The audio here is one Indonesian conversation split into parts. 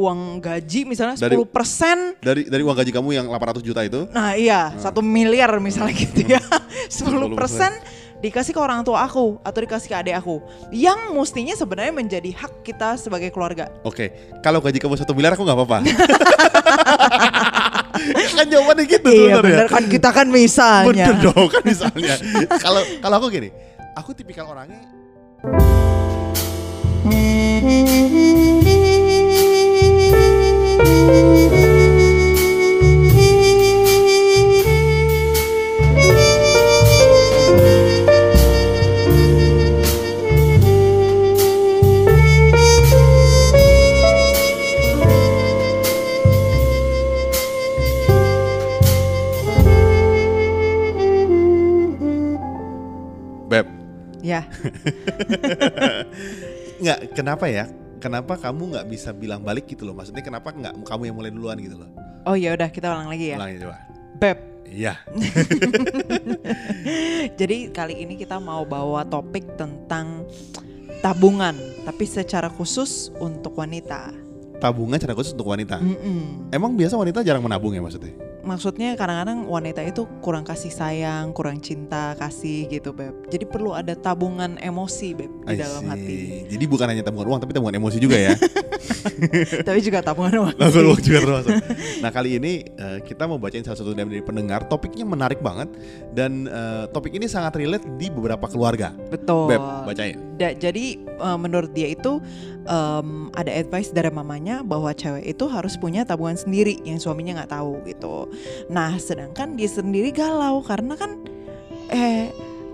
uang gaji misalnya Dari- 10% Dari dari uang gaji kamu yang 800 juta itu, Nah iya, satu miliar misalnya gitu ya. 10% 10%. dikasih ke orang tua aku atau dikasih ke adik aku. Yang mestinya sebenarnya menjadi hak kita sebagai keluarga. oke. Kalau gaji kamu satu miliar aku nggak apa-apa. kan jawabannya gitu iya sebenarnya. benar kan kita kan misalnya. Bener dong kan misalnya. Kalau kalau aku gini, aku tipikal orangnya beb. Ya, Nggak, kenapa ya? Kenapa kamu nggak bisa bilang balik gitu loh? Maksudnya kenapa nggak kamu yang mulai duluan gitu loh? oh ya udah kita ulang lagi ya. Ulangin coba. Beb, Iya. jadi kali ini kita mau bawa topik tentang tabungan, tapi secara khusus untuk wanita. Tabungan cara khusus untuk wanita. Mm-mm. Emang biasa wanita jarang menabung ya maksudnya? Maksudnya kadang-kadang wanita itu kurang kasih sayang, kurang cinta, kasih gitu, Beb. Jadi perlu ada tabungan emosi, Beb, di I dalam see. hati. Jadi bukan hanya tabungan uang tapi tabungan emosi juga ya. Tapi juga tabungan emosi. Tabungan uang juga termasuk. Nah kali ini eh, kita mau bacain salah satu dari pendengar. Topiknya menarik banget dan eh, topik ini sangat relate di beberapa keluarga. Betul. Beb, bacain. Da- jadi eh, menurut dia itu em, ada advice dari mamanya bahwa cewek itu harus punya tabungan sendiri yang suaminya nggak tahu gitu. Nah, sedangkan dia sendiri galau karena kan eh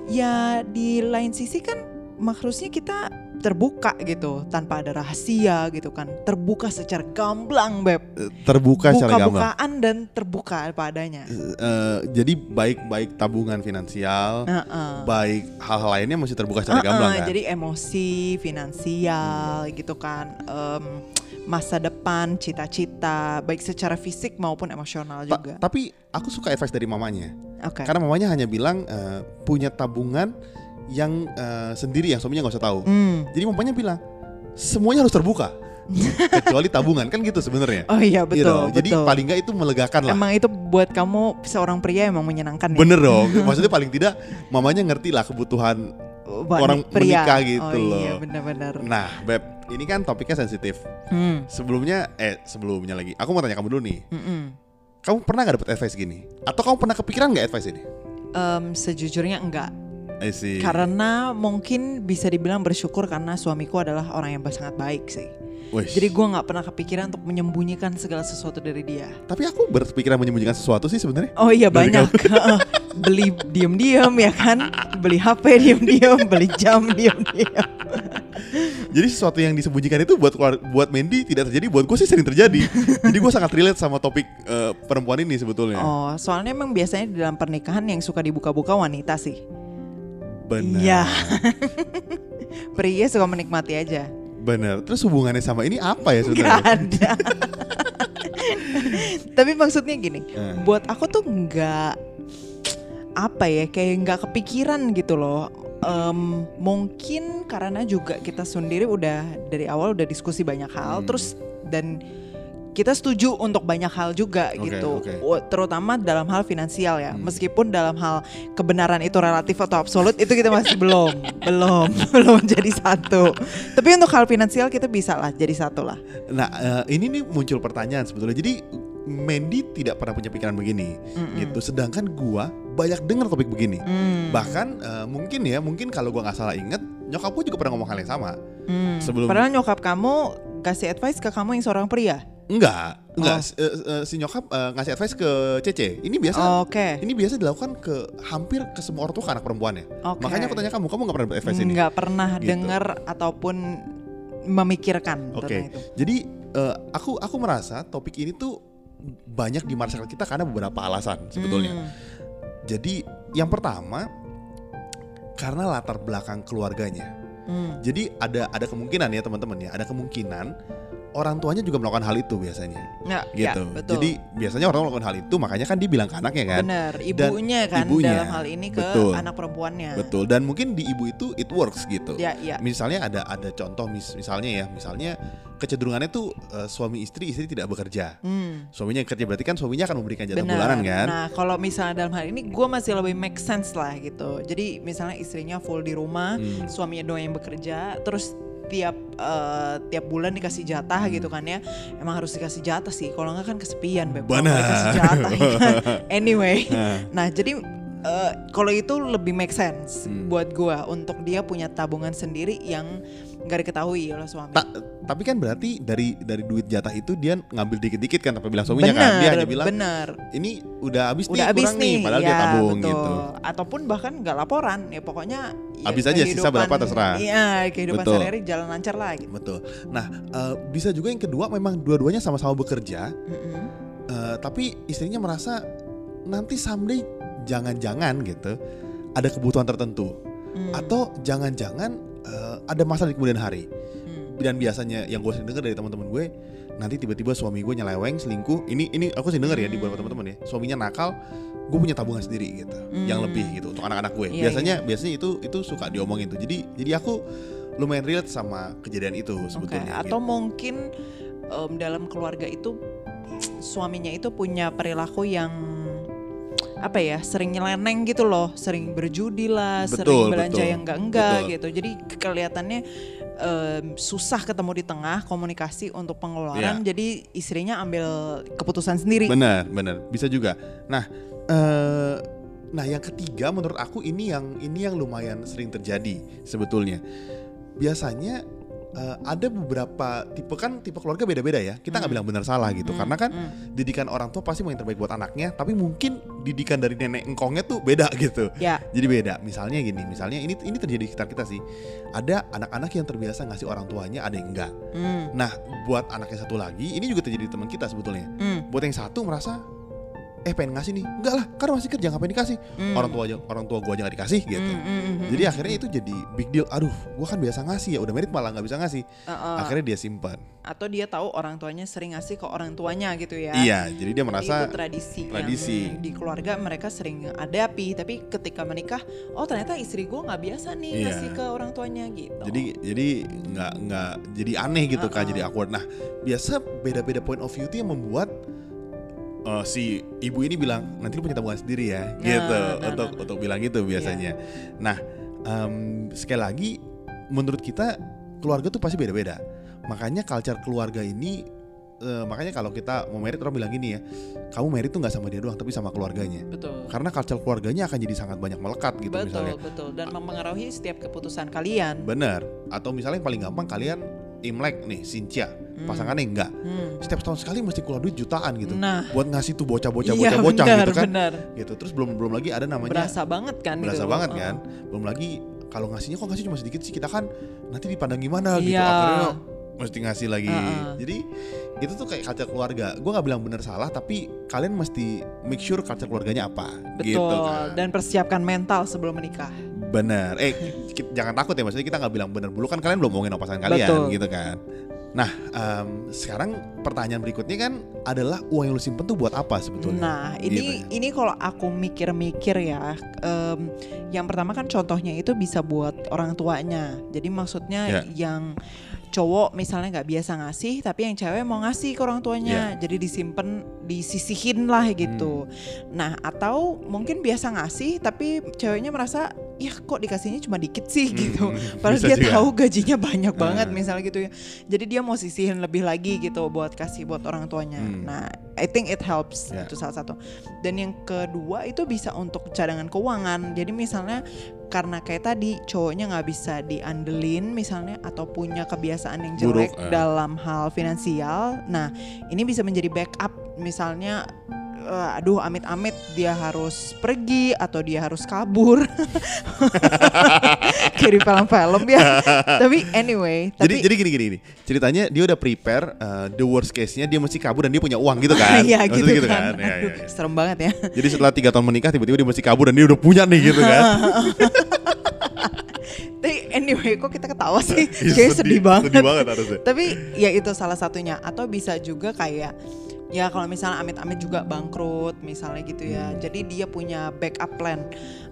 ya di lain sisi kan maksudnya kita terbuka gitu tanpa ada rahasia gitu kan terbuka secara gamblang beb Terbuka secara gamblang. buka-bukaan dan terbuka apa adanya Eh, jadi baik-baik tabungan finansial, Heeh. baik hal-hal lainnya masih terbuka secara Heeh, gamblang kan? Jadi emosi, finansial gitu kan, em, masa depan, cita-cita, baik secara fisik maupun emosional Ta- juga. tapi aku suka advice dari mamanya. Oke. Karena mamanya hanya bilang eh, punya tabungan yang eh, sendiri yang suaminya nggak usah tahu. Hmm. Jadi mamanya bilang semuanya harus terbuka kecuali tabungan kan gitu sebenarnya. Oh iya betul. Jadi betul. paling nggak itu melegakan lah. Emang itu buat kamu seorang pria emang menyenangkan ya? Bener dong. Maksudnya paling tidak mamanya ngerti lah kebutuhan. Orang pria. menikah gitu oh, iya loh. benar-benar. Nah, beb, ini kan topiknya sensitif. Hmm. Sebelumnya, eh sebelumnya lagi, aku mau tanya kamu dulu nih. Mm-mm. Kamu pernah nggak dapet advice gini? Atau kamu pernah kepikiran nggak advice ini? Em, sejujurnya enggak. Karena mungkin bisa dibilang bersyukur karena suamiku adalah orang yang sangat baik sih. Wish. Jadi gue nggak pernah kepikiran untuk menyembunyikan segala sesuatu dari dia. Tapi aku berpikiran menyembunyikan sesuatu sih sebenarnya. Oh iya Dari banyak. beli diem-diem ya kan, beli HP diem-diem, beli jam diem-diem. Jadi sesuatu yang disembunyikan itu buat buat Mandy tidak terjadi, buat gue sih sering terjadi. Jadi gue sangat relate sama topik eh, perempuan ini sebetulnya. Oh, soalnya emang biasanya di dalam pernikahan yang suka dibuka-buka wanita sih. Benar. Iya. Pria suka menikmati aja. Benar. Terus hubungannya sama ini apa ya Gak sebenarnya? ada. Tapi maksudnya gini, Eh. buat aku tuh nggak apa ya kayak nggak kepikiran gitu loh. Em, mungkin karena juga kita sendiri udah dari awal udah diskusi banyak hal, Hmm. terus dan kita setuju untuk banyak hal juga Oke, gitu. Wa- terutama dalam hal finansial ya. Hmm. Meskipun dalam hal kebenaran itu relatif atau absolut itu kita masih belum, belum, belum jadi satu. Tapi untuk hal finansial kita bisa lah jadi satu lah. Nah, eh, ini nih muncul pertanyaan sebetulnya. Jadi Mandy tidak pernah punya pikiran begini, Mm-mm. gitu. Sedangkan gua banyak dengar topik begini. Hmm. Bahkan eh, mungkin ya, mungkin kalau gua nggak salah inget, nyokap gua juga pernah ngomong hal yang sama. Hmm. sebelum- Padahal nyokap kamu kasih advice ke kamu yang seorang pria. Enggak, enggak. Oh. Si, eh, eh, si nyokap eh, ngasih advice ke Cece. Ini biasa, Oke. ini biasa dilakukan ke hampir ke semua orang tua ke anak perempuannya. Oke. Makanya aku tanya kamu, kamu nggak pernah dapat advice ini? Nggak pernah Gitu. dengar ataupun memikirkan Oke. tentang itu. Jadi eh, aku aku merasa topik ini tuh banyak di masyarakat kita karena beberapa alasan sebetulnya. Hmm. Jadi yang pertama karena latar belakang keluarganya. Hmm. Jadi ada ada kemungkinan ya teman-teman ya, ada kemungkinan orang tuanya juga melakukan hal itu biasanya ya, gitu. betul. Jadi biasanya orang melakukan hal itu makanya kan dia bilang ke anaknya kan. Bener, Dan ibunya kan ibunya, dalam hal ini ke betul. anak perempuannya. Betul. Dan mungkin di ibu itu it works gitu. Ya, ya. Misalnya ada ada contoh mis- misalnya ya, misalnya kecenderungannya tuh eh, suami istri istri tidak bekerja. Hmm. Suaminya kerja berarti kan suaminya akan memberikan jatah Benar. bulanan kan. Nah, kalau misalnya dalam hal ini gue masih lebih make sense lah gitu. Jadi misalnya istrinya full di rumah, Hmm. suaminya doang yang bekerja, terus tiap eh, tiap bulan dikasih jatah Hmm. gitu kan ya. Emang harus dikasih jatah sih. Kalau nggak kan kesepian beb. Kalau dikasih jatah. ya kan. anyway, Nah. nah jadi eh, kalau itu lebih make sense Hmm. buat gue untuk dia punya tabungan sendiri yang nggak diketahui oleh suami. Ta- tapi kan berarti dari dari duit jatah itu dia ngambil dikit-dikit kan tanpa bilang suaminya kan. Dia hanya bilang bener. ini udah habis udah nih, habis kurang nih, nih, padahal ya, dia tabung betul. gitu. Ataupun bahkan nggak laporan, ya pokoknya ya Habis aja, sisa berapa terserah. Iya, kehidupan sehari-hari jalan lancar lah gitu. Betul. Nah, eh, bisa juga yang kedua memang dua-duanya sama-sama bekerja, Mm-mm. eh, tapi istrinya merasa nanti someday jangan-jangan gitu ada kebutuhan tertentu Hmm. atau jangan-jangan eh, ada masalah di kemudian hari. Hmm. Dan biasanya yang gue sering dengar dari teman-teman gue, nanti tiba-tiba suami gue nyeleweng, selingkuh. Ini ini aku sering dengar ya di beberapa teman-teman ya. Suaminya nakal, gue punya tabungan sendiri gitu, yang Hmm. lebih gitu untuk anak-anak gue. Iya, biasanya biasanya itu itu suka diomongin tuh. Jadi jadi aku lumayan relate sama kejadian itu sebetulnya. Atau gitu. mungkin em, dalam keluarga itu suaminya itu punya perilaku yang apa ya sering nyeleneng gitu loh sering berjudi lah Betul, sering belanja betul, yang enggak enggak betul. gitu jadi kelihatannya em, susah ketemu di tengah komunikasi untuk pengeluaran Iya. jadi istrinya ambil keputusan sendiri Benar, benar. Bisa juga. Nah, eh nah yang ketiga menurut aku ini yang ini yang lumayan sering terjadi sebetulnya. Biasanya eh, ada beberapa tipe kan tipe keluarga beda-beda ya. Kita nggak Hmm. bilang benar salah gitu. Hmm, Karena kan hmm. didikan orang tua pasti mau yang terbaik buat anaknya, tapi mungkin didikan dari nenek engkongnya tuh beda gitu. ya Jadi beda. Misalnya gini, misalnya ini ini terjadi di sekitar kita sih. Ada anak-anak yang terbiasa ngasih orang tuanya, ada yang enggak. hmm, Nah, buat anak yang satu lagi, ini juga terjadi di teman kita sebetulnya hmm, buat yang satu merasa eh pengen ngasih nih enggak lah karena masih kerja ngapain dikasih hmm. orang tua aja orang tua gua aja nggak dikasih gitu Hmm, hmm, hmm, jadi hmm. akhirnya itu jadi big deal aduh gua kan biasa ngasih ya udah merit malah nggak bisa ngasih Uh-uh. akhirnya dia simpan atau dia tahu orang tuanya sering ngasih ke orang tuanya gitu ya iya jadi dia Jadi merasa itu tradisi, tradisi. yang di keluarga mereka sering hadapi tapi ketika menikah oh ternyata istri gue nggak biasa nih Iya. ngasih ke orang tuanya gitu jadi jadi nggak nggak jadi aneh gitu kan Uh-uh. jadi awkward nah biasa beda-beda point of view itu yang membuat eh, si ibu ini bilang nanti lu punya tabungan sendiri ya Nah, gitu nah, untuk nah, nah. untuk bilang gitu biasanya. Nah em, sekali lagi menurut kita keluarga tuh pasti beda-beda. Makanya culture keluarga ini eh, makanya kalau kita mau merit orang bilang gini ya kamu merit tuh nggak sama dia doang tapi sama keluarganya. Betul. Karena culture keluarganya akan jadi sangat banyak melekat gitu betul misalnya. betul. Dan mempengaruhi setiap keputusan kalian. Bener atau misalnya yang paling gampang kalian Imlek nih Sincia Hmm. pasangannya enggak. Hmm. setiap tahun sekali mesti keluar duit jutaan gitu. Nah. Buat ngasih tuh bocah-bocah iya bocah-bocah benar gitu kan. benar. Gitu. Terus belum belum lagi ada namanya berasa banget kan berasa gitu. banget kan. Belum lagi kalau ngasihnya kok ngasih cuma sedikit sih kita kan nanti dipandang gimana gitu. Iya. akhirnya mesti ngasih lagi. Uh-uh. jadi itu tuh kayak kaca keluarga. Gue nggak bilang bener salah tapi kalian mesti make sure kaca keluarganya apa betul. gitu kan. Dan persiapkan mental sebelum menikah. Bener. Eh jangan takut ya maksudnya kita nggak bilang bener dulu kan kalian belum ngomongin pasangan kalian Betul. gitu kan nah em, sekarang pertanyaan berikutnya kan adalah uang yang lu simpen tuh buat apa sebetulnya Nah, ini Gitu. ini kalau aku mikir-mikir ya, em, yang pertama kan contohnya itu bisa buat orang tuanya. Jadi maksudnya Ya. yang cowok misalnya nggak biasa ngasih, tapi yang cewek mau ngasih ke orang tuanya, Ya. jadi disimpan, disisihin lah gitu. Nah, atau mungkin biasa ngasih, tapi ceweknya merasa, ya kok dikasihnya cuma dikit sih Hmm, gitu. hmm, Padahal bisa dia juga. tahu gajinya banyak banget Ah. misalnya gitu ya. Jadi dia mau sisihin lebih lagi gitu buat kasih buat orang tuanya. Hmm. Nah, I think it helps Ya. itu salah satu. Dan yang kedua itu bisa untuk cadangan keuangan. Jadi misalnya karena kayak tadi cowoknya nggak bisa diandelin misalnya atau punya kebiasaan yang jelek Buruk, eh. dalam hal finansial. Nah, ini bisa menjadi backup misalnya eh, aduh amit-amit dia harus pergi atau dia harus kabur kayak di film-film ya tapi anyway jadi tapi jadi gini gini gini ceritanya dia udah prepare uh, the worst case nya dia mesti kabur dan dia punya uang gitu kan Iya gitu, Maksudnya kan, Ya, ya, Aduh, ya. serem banget ya jadi setelah tiga tahun menikah tiba-tiba dia mesti kabur dan dia udah punya nih gitu kan Tapi anyway, kok kita ketawa sih? Iya, Kayak sedih banget. Sedih banget harusnya. Tapi ya itu salah satunya. Atau bisa juga kayak ya kalau misalnya amit-amit juga bangkrut misalnya gitu ya. Hmm. Jadi dia punya backup plan.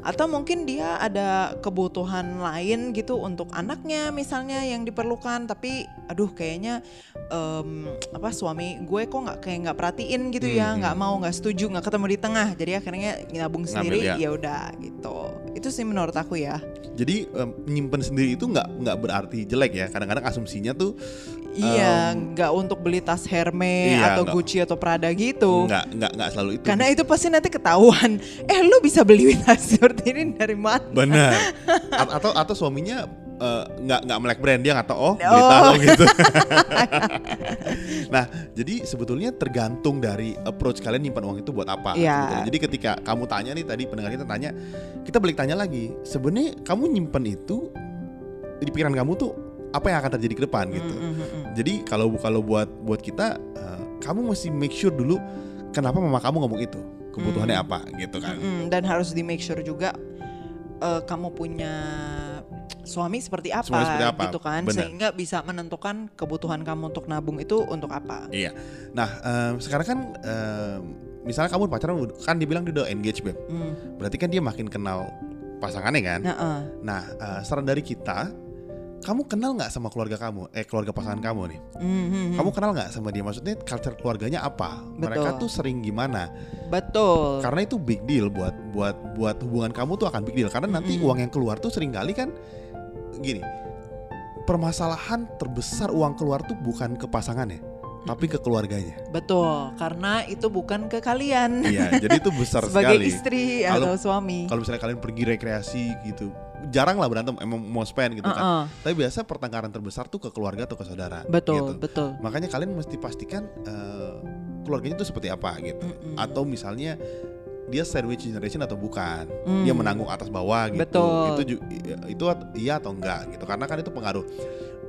Atau mungkin dia ada kebutuhan lain gitu untuk anaknya misalnya yang diperlukan. Tapi aduh kayaknya em, apa suami gue kok nggak kayak nggak perhatiin gitu ya, Hmm. nggak mau nggak setuju nggak ketemu di tengah. Jadi akhirnya nabung sendiri ya. ya udah gitu. Itu sih menurut aku ya. Jadi em, nyimpen sendiri itu nggak nggak berarti jelek ya. Kadang-kadang asumsinya tuh Iya, nggak untuk beli tas Hermes Iya, atau nggak. Gucci atau Prada gitu. nggak nggak nggak selalu itu. Karena itu pasti nanti ketahuan. Eh, lu bisa beli tas seperti ini dari mana? Benar. A- atau atau suaminya eh, nggak nggak melek brand dia nggak tahu oh beli Oh. tas lo gitu. nah jadi sebetulnya tergantung dari approach kalian nyimpan uang itu buat apa. Iya. sebetulnya. Jadi ketika kamu tanya nih tadi pendengar kita tanya, kita balik tanya lagi. Sebenarnya kamu nyimpan itu di pikiran kamu tuh apa yang akan terjadi ke depan gitu. Mm, mm, mm, mm. Jadi kalau kalau buat buat kita, eh, kamu mesti make sure dulu kenapa mama kamu ngomong itu, kebutuhannya Hmm. apa gitu kan. Mm, dan harus di make sure juga eh, kamu punya suami seperti apa, Suami seperti apa, gitu kan, benar. sehingga bisa menentukan kebutuhan kamu untuk nabung itu untuk apa. Iya. Nah em, sekarang kan em, misalnya kamu pacaran kan dibilang dia udah engage beb, Mm, berarti kan dia makin kenal pasangannya kan. nah, eh. Nah eh, saran dari kita, kamu kenal nggak sama keluarga kamu, eh keluarga pasangan kamu nih? Mm, mm, mm. Kamu kenal nggak sama dia? Maksudnya culture keluarganya apa? Mereka Betul. tuh sering gimana? betul. Karena itu big deal buat buat buat hubungan kamu tuh akan big deal karena nanti Mm-mm. uang yang keluar tuh sering kali kan gini. Permasalahan terbesar uang keluar tuh bukan ke pasangannya, tapi ke keluarganya. Betul, karena itu bukan ke kalian Iya, jadi itu besar sebagai sekali. istri Kalau- atau suami. Kalau misalnya kalian pergi rekreasi gitu, jarang lah berantem, emang mau spend gitu kan. Uh-uh, Tapi biasa pertengkaran terbesar tuh ke keluarga atau ke saudara. betul, gitu. betul. Makanya kalian mesti pastikan eh, keluarganya tuh seperti apa gitu. Mm-mm. Atau misalnya dia sandwich generation atau bukan, Mm. dia menanggung atas bawah gitu. Betul. Itu itu iya atau enggak gitu. Karena kan itu pengaruh.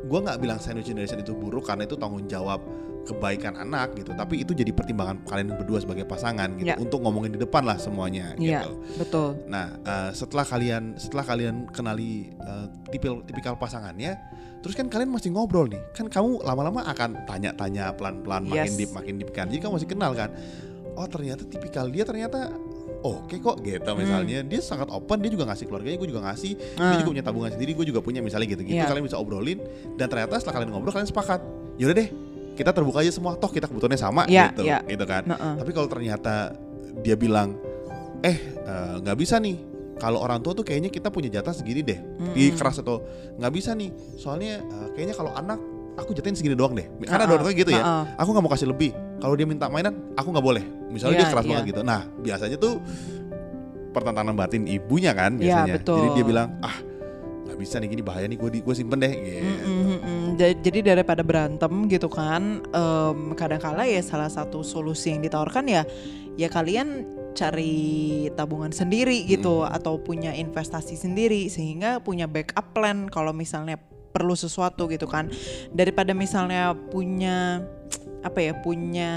Gua nggak bilang sandwich generation itu buruk karena itu tanggung jawab kebaikan anak gitu. Tapi itu jadi pertimbangan kalian berdua sebagai pasangan gitu Ya. untuk ngomongin di depan lah semuanya Iya, gitu. betul. Nah, eh, setelah kalian setelah kalian kenali eh, tipil tipikal pasangannya, terus kan kalian masih ngobrol nih. Kan kamu lama-lama akan tanya-tanya pelan-pelan makin Yes. deep makin deep kan. Jadi kamu masih kenal kan. Oh, ternyata tipikal dia ternyata oke kok gitu misalnya. Dia sangat open, dia juga ngasih keluarganya, gue juga ngasih. Dia Hmm. Ah. juga punya tabungan sendiri, gue juga punya misalnya gitu-gitu. Iya. Kalian bisa obrolin dan ternyata setelah kalian ngobrol kalian sepakat. Yaudah deh, kita terbuka aja semua. Toh kita kebutuhannya sama Iya, gitu, iya. gitu kan. Nah, Tapi kalau ternyata dia bilang, eh eh, nggak bisa nih. Kalau orang tua tuh kayaknya kita punya jatah segini deh. Di Mm-mm. keras atau nggak bisa nih. Soalnya eh, kayaknya kalau anak aku jatahin segini doang deh. Karena ada Uh-uh, orang tua gitu ya. uh-uh. Aku nggak mau kasih lebih. Kalau dia minta mainan, aku nggak boleh. Misalnya Iya, dia keras iya. banget gitu. Nah biasanya tuh pertentangan batin ibunya kan Iya, biasanya. betul. Jadi dia bilang, ah nggak bisa nih gini bahaya nih gue di gue simpen deh. Gitu. Mm, mm, mm, mm. Ja- Jadi daripada berantem gitu kan, em, kadang-kala ya salah satu solusi yang ditawarkan ya, ya kalian cari tabungan sendiri gitu atau punya investasi sendiri sehingga punya backup plan kalau misalnya perlu sesuatu gitu kan daripada misalnya punya apa ya punya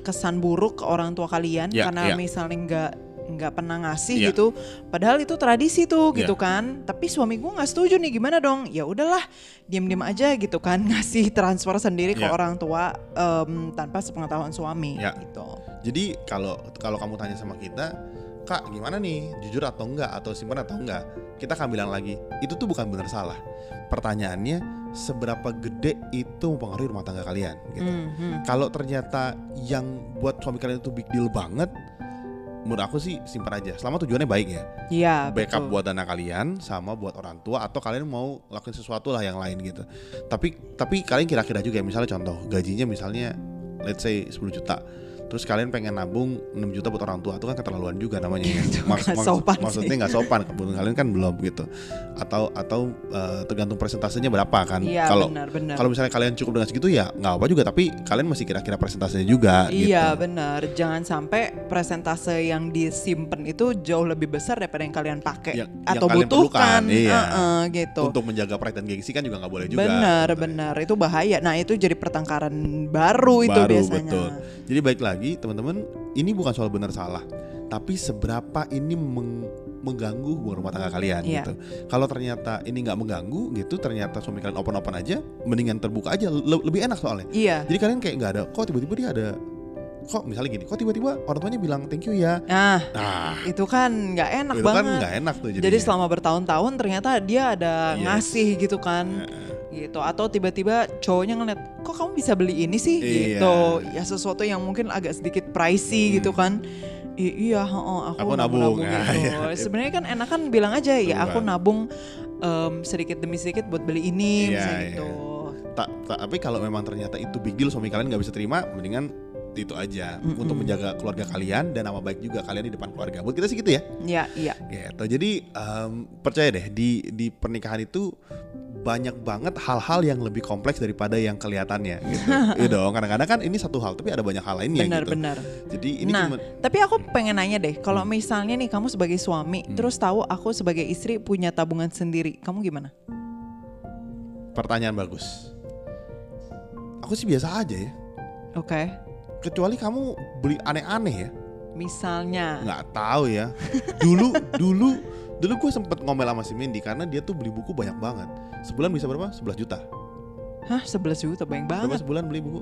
kesan buruk ke orang tua kalian Ya, karena ya. misalnya nggak nggak pernah ngasih Ya. gitu padahal itu tradisi tuh Ya. gitu kan tapi suami gue nggak setuju nih gimana dong ya udahlah diam-diam aja gitu kan ngasih transfer sendiri ke Ya. orang tua em, tanpa sepengetahuan suami Ya. gitu Jadi kalau kalau kamu tanya sama kita, kak gimana nih, jujur atau enggak, atau simpan atau enggak, kita akan bilang lagi, itu tuh bukan benar salah. Pertanyaannya, seberapa gede itu mempengaruhi rumah tangga kalian? Gitu. Hmm, hmm. Kalau ternyata yang buat suami kalian itu big deal banget, menurut aku sih simpan aja. Selama tujuannya baik ya, Iya betul. backup buat dana kalian, sama buat orang tua, atau kalian mau lakuin sesuatu lah yang lain gitu. Tapi tapi kalian kira-kira juga ya, misalnya contoh gajinya misalnya, let's say 10 juta terus kalian pengen nabung 6 juta buat orang tua itu kan keterlaluan juga namanya ya. Itu nggak sopan maksudnya nggak sopan kebetulan kalian kan belum gitu. Atau atau eh, tergantung presentasenya berapa kan. Iya Kalau misalnya kalian cukup dengan segitu ya nggak apa juga tapi kalian masih kira-kira presentasenya juga Iya gitu. benar, jangan sampai presentase yang disimpan itu jauh lebih besar daripada yang kalian pakai Yang- yang atau kalian butuhkan, perlukan, iya. Heeh, gitu. Untuk menjaga pride dan gengsi kan juga nggak boleh juga. benar gitu. benar itu bahaya. Nah itu jadi pertengkaran baru itu Baru, biasanya. betul. Jadi baik lagi teman-teman, ini bukan soal benar salah, tapi seberapa ini meng- mengganggu hubungan rumah tangga kalian Iya. gitu. Kalau ternyata ini nggak mengganggu gitu, ternyata suami kalian open-open aja, mendingan terbuka aja, le- lebih enak soalnya. Iya. Jadi kalian kayak nggak ada, kok tiba-tiba dia ada, kok misalnya gini, kok tiba-tiba orang tuanya bilang thank you ya. Nah, Nah, itu kan nggak enak itu kan banget. nggak enak tuh Jadi jadinya. selama bertahun-tahun ternyata dia ada Yes. ngasih gitu kan. gitu atau tiba-tiba cowoknya ngeliat kok kamu bisa beli ini sih Iya. gitu ya sesuatu yang mungkin agak sedikit pricey gitu kan I- iya heeh, aku, Aku nabung, nabung. gitu. Ah, iya. sebenarnya kan enakan bilang aja ya aku nabung em, sedikit demi sedikit buat beli ini Iya, misalnya iya. gitu Ta- ta- tapi kalau memang ternyata itu big deal suami kalian nggak bisa terima, mendingan itu aja Mm-mm. untuk menjaga keluarga kalian dan nama baik juga kalian di depan keluarga. Buat kita sih gitu ya. ya iya Gitu. Jadi em, percaya deh di di pernikahan itu banyak banget hal-hal yang lebih kompleks daripada yang kelihatannya gitu. Iya dong, kadang-kadang kan ini satu hal tapi ada banyak hal lainnya gitu. benar-benar Jadi ini Nah, cuma tapi aku pengen nanya deh kalau misalnya nih kamu sebagai suami Hmm. terus tahu aku sebagai istri punya tabungan sendiri kamu gimana pertanyaan bagus. Aku sih biasa aja ya. oke Kecuali kamu beli aneh-aneh ya. misalnya. Nggak tahu ya. Dulu dulu dulu gue sempet ngomel sama si Mindy karena dia tuh beli buku banyak banget. Sebulan bisa berapa? 11 juta. Hah? 11 juta? Banyak berapa banget. sebulan beli buku?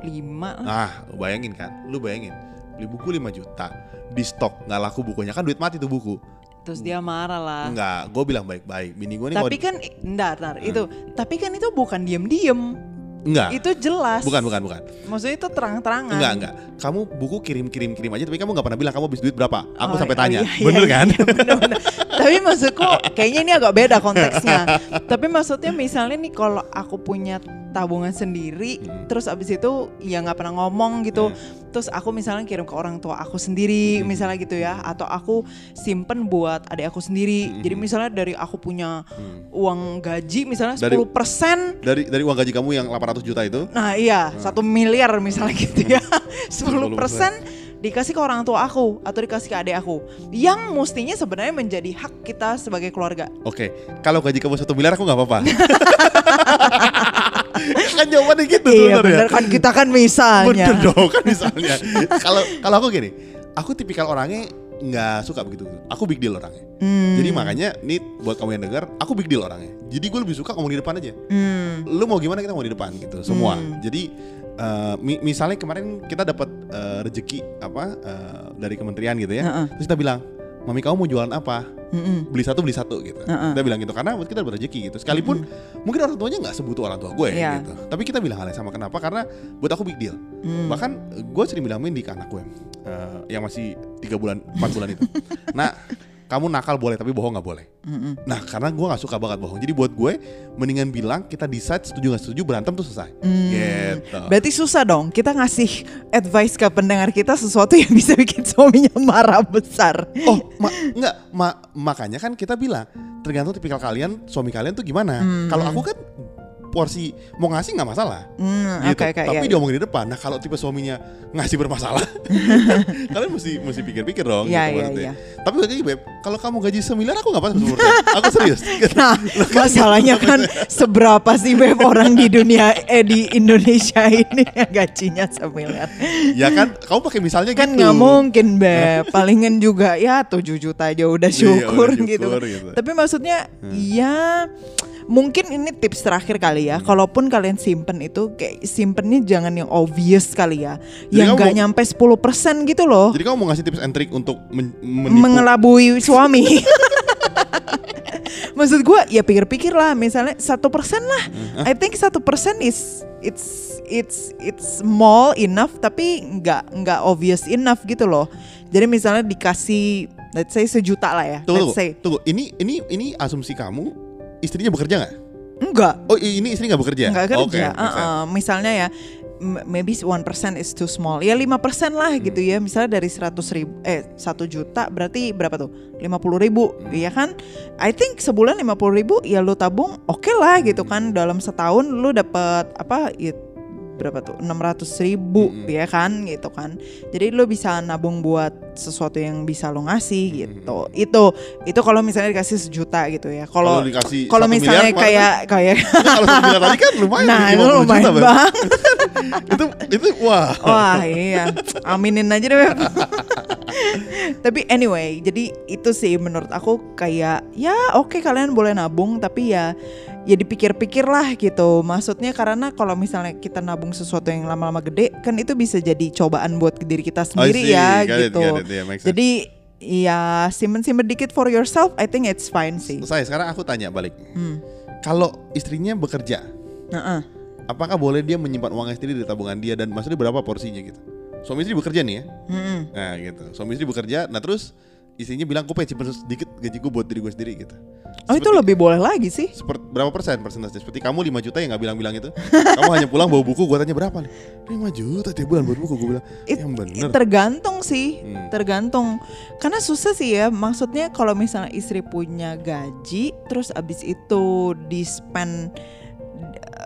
Lima lah. ah lu bayangin kan? Lu bayangin. Beli buku 5 juta. Di stok. Nggak laku bukunya. Kan duit mati tuh buku. Terus dia marah lah. nggak. Gue bilang baik-baik. Bini gue nih Tapi mau kan, entar, entar, itu. Tapi kan itu bukan diem-diem. Nggak Itu jelas. bukan bukan bukan. Maksudnya itu terang-terangan. enggak enggak. Kamu buku kirim kirim kirim aja tapi kamu nggak pernah bilang kamu habis duit berapa. Aku Oh, sampai oh, tanya. iya, iya, bener iya, kan iya, bener-bener. Tapi maksudku kayaknya ini agak beda konteksnya. Tapi maksudnya misalnya nih kalau aku punya tabungan sendiri, Hmm. terus abis itu ya nggak pernah ngomong gitu. Terus aku misalnya kirim ke orang tua aku sendiri, Hmm. misalnya gitu ya, atau aku simpen buat adik aku sendiri. Hmm. Jadi misalnya dari aku punya Hmm. uang gaji misalnya Dari- 10% dari dari uang gaji kamu yang 800 juta itu Nah iya, Hmm. satu miliar misalnya gitu ya. 10% dikasih ke orang tua aku atau dikasih ke adik aku. Yang mestinya sebenarnya menjadi hak kita sebagai keluarga. Oke, kalau gaji kamu satu miliar aku nggak apa-apa. kan jawabannya gitu iya sebenarnya. benar kan kita kan misalnya. Bener dong kan misalnya. Kalau kalau aku gini, aku tipikal orangnya nggak suka begitu. Aku big deal orangnya. Hmm, Jadi makanya nih buat kamu yang denger, aku big deal orangnya. Jadi gue lebih suka ngomong di depan aja. hmm, Lu mau gimana kita mau di depan gitu, semua. Hmm. Jadi eh, mi- misalnya kemarin kita dapat eh, rezeki apa eh, dari kementerian gitu ya. Heeh. Terus kita bilang, "Mami kamu mau jualan apa?" mm-mm. beli satu beli satu gitu. Heeh. Kita bilang gitu karena buat kita dapat rezeki gitu. Sekalipun mungkin orang tuanya nggak sebutuh orang tua gue Iya. gitu. Tapi kita bilang hal yang sama kenapa? Karena buat aku big deal. Hmm. Bahkan gue sering bilang Mindy ke anak gue eh, yang masih tiga bulan empat bulan itu. Nah kamu nakal boleh tapi bohong nggak boleh. Mm-mm. Nah karena gue nggak suka banget bohong. Jadi buat gue mendingan bilang kita decide setuju nggak setuju berantem tuh selesai. Hmm. Gitu. Berarti susah dong kita ngasih advice ke pendengar kita sesuatu yang bisa bikin suaminya marah besar. Oh, ma enggak, ma- makanya kan kita bilang tergantung tipikal kalian, suami kalian tuh gimana. Hmm. Kalau aku kan porsi mau ngasih nggak masalah. Hmm, Gitu. oke oke Tapi ya. diomongin di depan. Nah, kalau tipe suaminya ngasih bermasalah, kalian mesti mesti pikir-pikir dong. Iya, gitu iya, maksudnya. iya. Tapi lagi beb, kalau kamu gaji semiliar aku nggak apa-apa sebenarnya. aku serius. Nah, masalahnya kan seberapa sih Beb orang di dunia eh di Indonesia ini gajinya semiliar. ya kan, kamu pakai misalnya Kan gitu. nggak mungkin Beb, palingan juga ya 7 juta aja udah Iya, syukur, udah gitu. syukur gitu. Tapi maksudnya ya mungkin ini tips terakhir kali ya. Kalaupun kalian simpen itu kayak simpennya jangan yang obvious kali ya. Jadi yang nggak mau- nyampe 10% gitu loh. Jadi kamu mau ngasih tips and trick untuk men- menipu mengelabui suami. Maksud gue ya pikir-pikir lah misalnya satu persen lah. I think satu persen is it's it's it's small enough tapi nggak nggak obvious enough gitu loh. Jadi misalnya dikasih let's say sejuta lah ya. Tunggu, let's say tunggu. Ini ini ini asumsi kamu istrinya bekerja nggak? enggak Oh ini istri nggak bekerja? nggak kerja. make sense. Uh-uh. Misalnya ya maybe one percent is too small. Ya lima persen lah gitu ya. Misalnya dari seratus ribu eh satu juta berarti berapa tuh? lima puluh ribu, ya kan? I think sebulan lima puluh ribu ya lu tabung oke lah gitu kan. Dalam setahun lu dapat apa? ya, berapa tuh? 600 ribu Mm-mm. ya kan gitu kan. Jadi lu bisa nabung buat sesuatu yang bisa lu ngasih gitu. Itu itu kalau misalnya dikasih sejuta gitu ya. Kalau kalau misalnya miliar, kayak kayak Kan kalau satu miliar tadi kan lumayan Nah itu 50 lumayan juta, banget itu itu wah Wah iya Aminin aja deh tapi anyway, jadi itu sih menurut aku kayak ya oke kalian boleh nabung tapi ya ya dipikir-pikir lah gitu. Maksudnya karena kalau misalnya kita nabung sesuatu yang lama-lama gede kan itu bisa jadi cobaan buat diri kita sendiri I see. ya Got it, gitu. got it. Yeah. Jadi ya simpen-simpen dikit for yourself, I think it's fine sih. Saya sekarang aku tanya balik. Hmm. Kalau istrinya bekerja, Heeh. apakah boleh dia menyimpan uangnya sendiri di tabungan dia dan maksudnya berapa porsinya gitu? Suami istri bekerja nih ya. Mm-mm. Nah gitu. Suami istri bekerja, nah terus istrinya bilang gue pengen simpan sedikit gaji gue buat diri gue sendiri gitu. Oh itu lebih boleh lagi sih. Seperti berapa persen persentase? Seperti kamu 5 juta yang nggak bilang-bilang itu. kamu hanya pulang bawa buku, gue tanya berapa nih? 5 juta tiap bulan buat buku, gue bilang. It- yang bener. Tergantung sih, Hmm. tergantung. Karena susah sih ya. Maksudnya kalau misalnya istri punya gaji, terus abis itu di spend,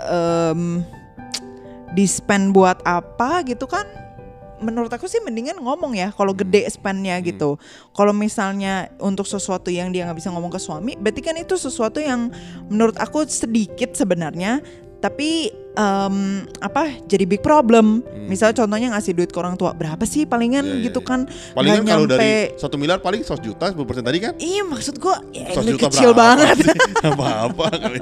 em, di spend buat apa gitu kan? Menurut aku sih mendingan ngomong ya. Kalau gede spendnya Hmm. gitu. Kalau misalnya untuk sesuatu yang dia nggak bisa ngomong ke suami, berarti kan itu sesuatu yang menurut aku sedikit sebenarnya. Tapi em, apa? Jadi big problem. Misalnya contohnya ngasih duit ke orang tua berapa sih palingan Hmm. Iya, iya, gitu iya. kan? Palingan kalau dari nyampe- satu miliar paling 100 juta 10% tadi kan? Iya maksud gue ya, 100 ini kecil banget. sih? Apa-apa kali.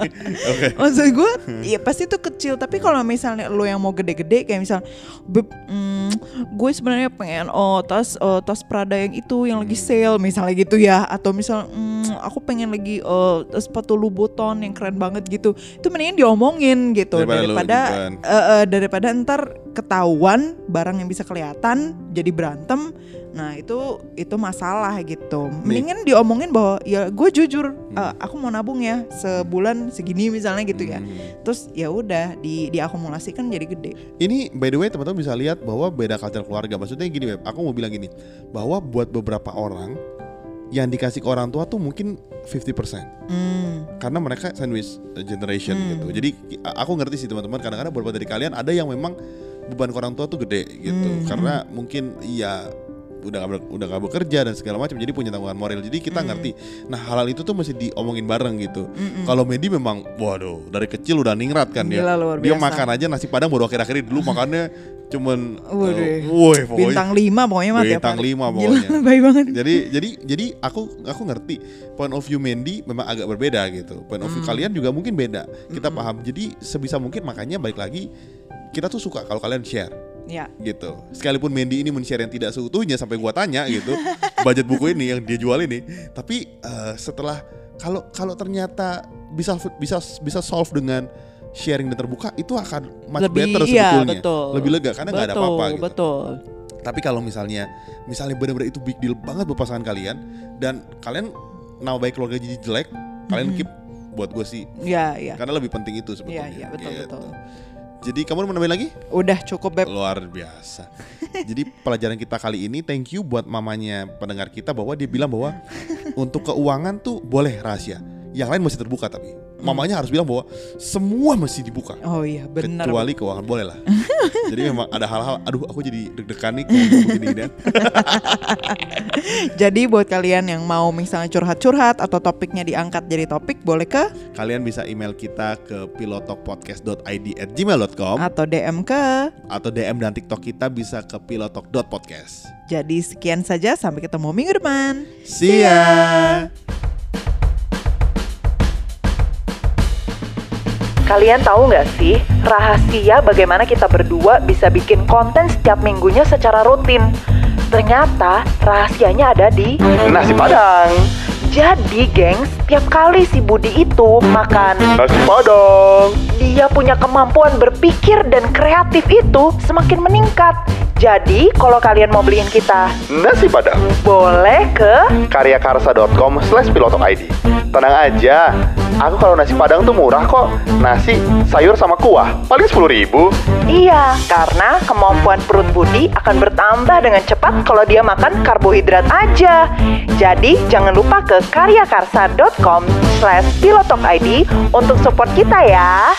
Oke. Maksud gue ya pasti itu kecil Tapi kalau misalnya lo yang mau gede-gede Kayak misal mm, gue sebenarnya pengen Oh tas oh, tas Prada yang itu Yang lagi sale Misalnya gitu ya Atau misal mm, Aku pengen lagi oh, sepatu Louboutin Yang keren banget gitu Itu mendingan diomongin gitu Daripada lo Daripada eh, eh, Daripada ntar ketahuan Barang yang bisa kelihatan Jadi berantem Nah itu itu masalah gitu. Mendingan diomongin bahwa ya gue jujur, eh, aku mau nabung ya sebulan segini misalnya gitu ya. Hmm. Terus ya udah di diakumulasikan jadi gede. Ini by the way teman-teman bisa lihat bahwa beda culture keluarga. Maksudnya gini Beb, aku mau bilang gini, bahwa buat beberapa orang yang dikasih ke orang tua tuh mungkin 50% Hmm. karena mereka sandwich generation Hmm. gitu. Jadi aku ngerti sih teman-teman kadang-kadang beberapa dari kalian ada yang memang beban ke orang tua tuh gede gitu. Hmm. Karena mungkin iya udah gak, udah gak bekerja dan segala macam jadi punya tanggungan moral jadi kita Hmm. ngerti nah hal itu tuh mesti diomongin bareng gitu Mm-mm. kalau Medi memang waduh dari kecil udah ningrat kan dia Gila, luar dia biasa. makan aja nasi padang baru akhir-akhir dulu makannya cuman Waduh. eh, woi pokoknya Bintang lima pokoknya mah Bintang lima Gila, pokoknya. baik banget. jadi jadi jadi aku aku ngerti point of view Mandy memang agak berbeda gitu point of view Hmm. kalian juga mungkin beda kita paham jadi sebisa mungkin makanya balik lagi kita tuh suka kalau kalian share Ya. gitu sekalipun Mandy ini men-share yang tidak seutuhnya sampai gua tanya gitu budget buku ini yang dia jual ini tapi eh, setelah kalau kalau ternyata bisa bisa bisa solve dengan sharing dan terbuka itu akan much Lebih better iya, sebetulnya betul. lebih lega karena nggak ada apa-apa gitu Betul. tapi kalau misalnya misalnya benar-benar itu big deal banget buat pasangan kalian dan kalian nama baik keluarga jadi jelek, kalian keep buat gue sih Ya, ya. karena lebih penting itu sebetulnya. Iya, iya, betul, Gitu. betul. Jadi kamu mau nambahin lagi? Udah cukup Beb. Luar biasa. Jadi pelajaran kita kali ini thank you buat mamanya pendengar kita bahwa dia bilang bahwa untuk keuangan tuh boleh rahasia. Yang lain masih terbuka tapi mamanya harus bilang bahwa semua mesti dibuka. Oh iya, benar. kecuali keuangan boleh lah. jadi memang ada hal-hal, aduh aku jadi deg-degan nih ngomong begini dan Jadi buat kalian yang mau misalnya curhat-curhat atau topiknya diangkat jadi topik boleh ke kalian bisa email kita ke pilotokpodcast.id at gmail.com atau DM ke. atau DM dan TikTok kita bisa ke pilotok.podcast. Jadi sekian saja sampai ketemu minggu depan. See ya. Kalian tahu nggak sih rahasia bagaimana kita berdua bisa bikin konten setiap minggunya secara rutin? Ternyata rahasianya ada di Nasi Padang. Jadi, gengs, tiap kali si Budi itu makan, Nasi Padang. dia punya kemampuan berpikir dan kreatif itu semakin meningkat. Jadi, kalau kalian mau beliin kita, Nasi Padang. boleh ke karyakarsa.com slash ID Tenang aja, aku kalau nasi padang tuh murah kok Nasi, sayur sama kuah, paling 10 ribu Iya, karena kemampuan perut Budi akan bertambah dengan cepat kalau dia makan karbohidrat aja. Jadi, jangan lupa karyakarsa.com slash pilotokid untuk support kita ya.